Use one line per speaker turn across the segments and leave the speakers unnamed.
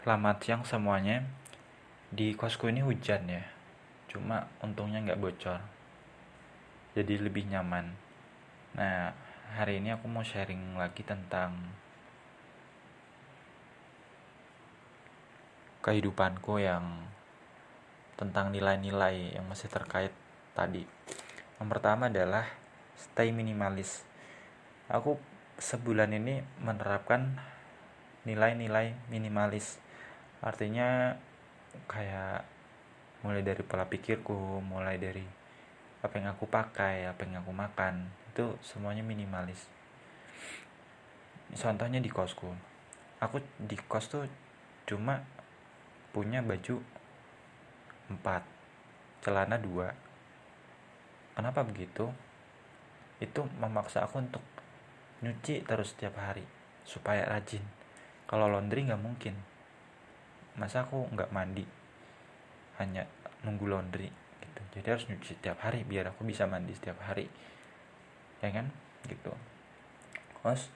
Selamat siang semuanya. Di kosku ini hujan ya. Cuma untungnya nggak bocor. Jadi lebih nyaman. Nah, hari ini aku mau sharing lagi tentang kehidupanku yang tentang nilai-nilai yang masih terkait tadi. Yang pertama adalah stay minimalis. Aku sebulan ini menerapkan nilai-nilai minimalis artinya kayak mulai dari pola pikirku mulai dari apa yang aku pakai apa yang aku makan itu semuanya minimalis. Contohnya di kosku. Aku di kos tuh cuma punya baju empat celana dua. Kenapa begitu? Itu memaksa aku untuk nyuci terus setiap hari supaya rajin. Kalau laundry nggak mungkin masa aku nggak mandi? Hanya nunggu laundry gitu. Jadi harus nyuci setiap hari biar aku bisa mandi setiap hari. Ya kan? Gitu. Terus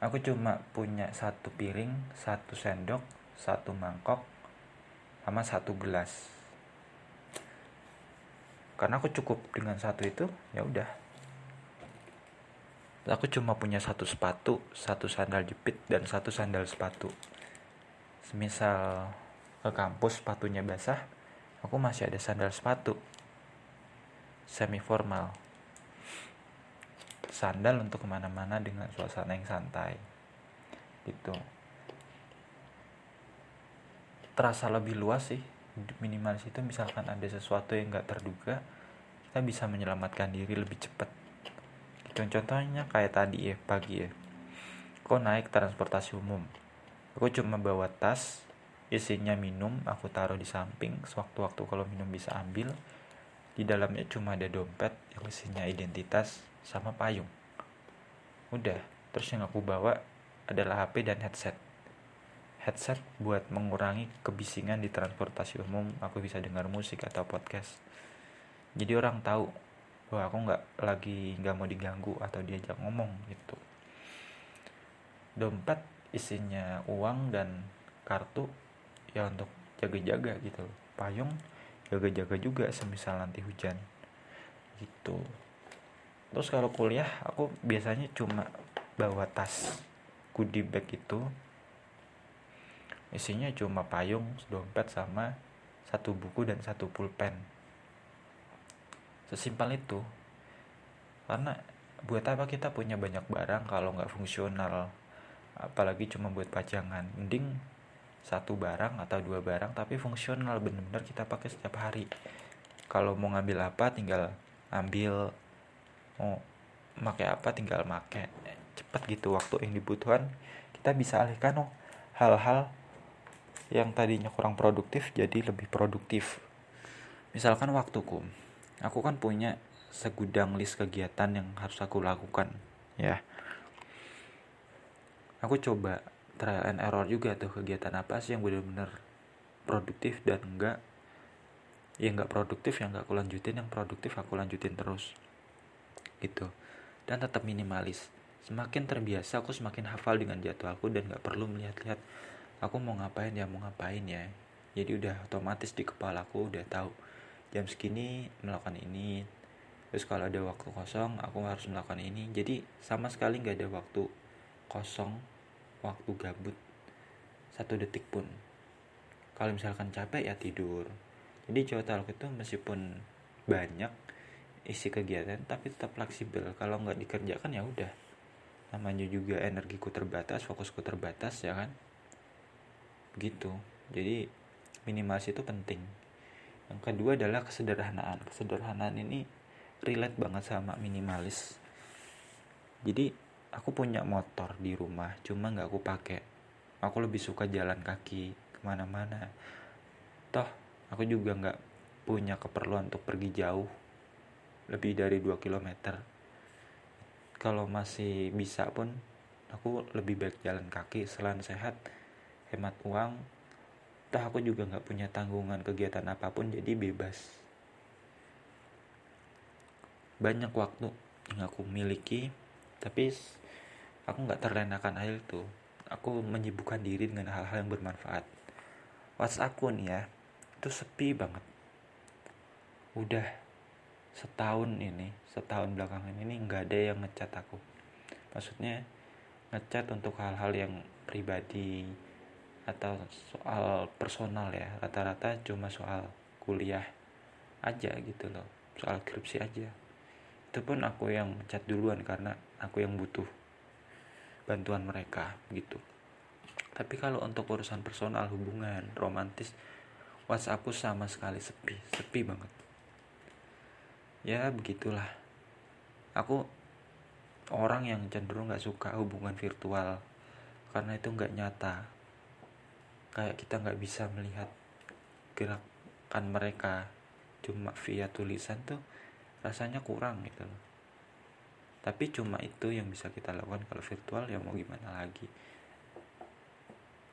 aku cuma punya satu piring satu sendok satu mangkok sama satu gelas. Karena aku cukup dengan satu itu ya udah. Aku cuma punya satu sepatu satu sandal jepit dan satu sandal sepatu semisal ke kampus sepatunya basah aku masih ada sandal sepatu. Semi formal sandal untuk ke mana-mana dengan suasana yang santai. Gitu. Terasa lebih luas sih. Minimalis itu misalkan ada sesuatu yang nggak terduga kita bisa menyelamatkan diri lebih cepat. Contohnya kayak tadi ya pagi ya. Kok naik transportasi umum aku cuma bawa tas isinya minum aku taruh di samping. Sewaktu-waktu kalau minum bisa ambil. Di dalamnya cuma ada dompet yang isinya identitas sama payung. Udah terus yang aku bawa adalah HP dan headset. Headset buat mengurangi kebisingan di transportasi umum. Aku bisa dengar musik atau podcast. Jadi orang tahu bahwa aku nggak lagi nggak mau diganggu atau diajak ngomong gitu. Dompet isinya uang dan kartu ya untuk jaga-jaga gitu. Payung jaga-jaga juga semisal nanti hujan. Gitu. Terus kalau kuliah aku biasanya cuma bawa tas goodie bag itu. Isinya cuma payung dompet sama satu buku dan satu pulpen. Sesimpel itu. Karena buat apa kita punya banyak barang kalau nggak fungsional apalagi cuma buat pajangan. Mending satu barang atau dua barang tapi fungsional. Benar-benar kita pakai setiap hari. Kalau mau ngambil apa tinggal ambil. Mau pakai apa tinggal pakai cepat gitu waktu yang dibutuhkan. Kita bisa alihkan oh hal-hal yang tadinya kurang produktif jadi lebih produktif. Misalkan waktuku. Aku kan punya segudang list kegiatan yang harus aku lakukan. Ya aku coba trial and error juga tuh kegiatan apa sih yang benar-benar produktif dan enggak yang enggak produktif yang enggak aku lanjutin yang produktif aku lanjutin terus gitu. Dan tetap minimalis. Semakin terbiasa aku semakin hafal dengan jadwalku dan nggak perlu melihat-lihat aku mau ngapain ya mau ngapain ya. Jadi udah otomatis di kepala aku udah tahu jam segini melakukan ini terus kalau ada waktu kosong aku harus melakukan ini. Jadi sama sekali nggak ada waktu kosong waktu gabut satu detik pun. Kalau misalkan capek ya tidur. Jadi Jawa itu meskipun banyak isi kegiatan tapi tetap fleksibel. Kalau nggak dikerjakan ya udah. Namanya juga energiku terbatas fokusku terbatas ya kan? Gitu. Jadi minimalis itu penting. Yang kedua adalah kesederhanaan. Kesederhanaan ini relate banget sama minimalis. Jadi aku punya motor di rumah cuma nggak aku pakai. Aku lebih suka jalan kaki ke mana-mana. Toh aku juga nggak punya keperluan untuk pergi jauh. Lebih dari 2 km kalau masih bisa pun aku lebih baik jalan kaki selain sehat hemat uang. Toh aku juga nggak punya tanggungan kegiatan apa pun jadi bebas. Banyak waktu yang aku miliki tapi aku nggak terlenakan hal itu. Aku menyibukkan diri dengan hal-hal yang bermanfaat. WhatsAppku nih ya itu sepi banget. Udah setahun ini setahun belakangan ini nggak ada yang ngecat aku. Maksudnya ngecat untuk hal-hal yang pribadi atau soal personal ya. Rata-rata cuma soal kuliah aja gitu loh. Soal skripsi aja. Itu pun aku yang chat duluan karena aku yang butuh bantuan mereka gitu. Tapi kalau untuk urusan personal hubungan romantis WhatsAppku sama sekali sepi sepi banget. Ya begitulah. Aku orang yang cenderung nggak suka hubungan virtual karena itu nggak nyata. Kayak kita nggak bisa melihat gerakan mereka cuma via tulisan tuh rasanya kurang gitu tapi cuma itu yang bisa kita lakukan kalau virtual ya mau gimana lagi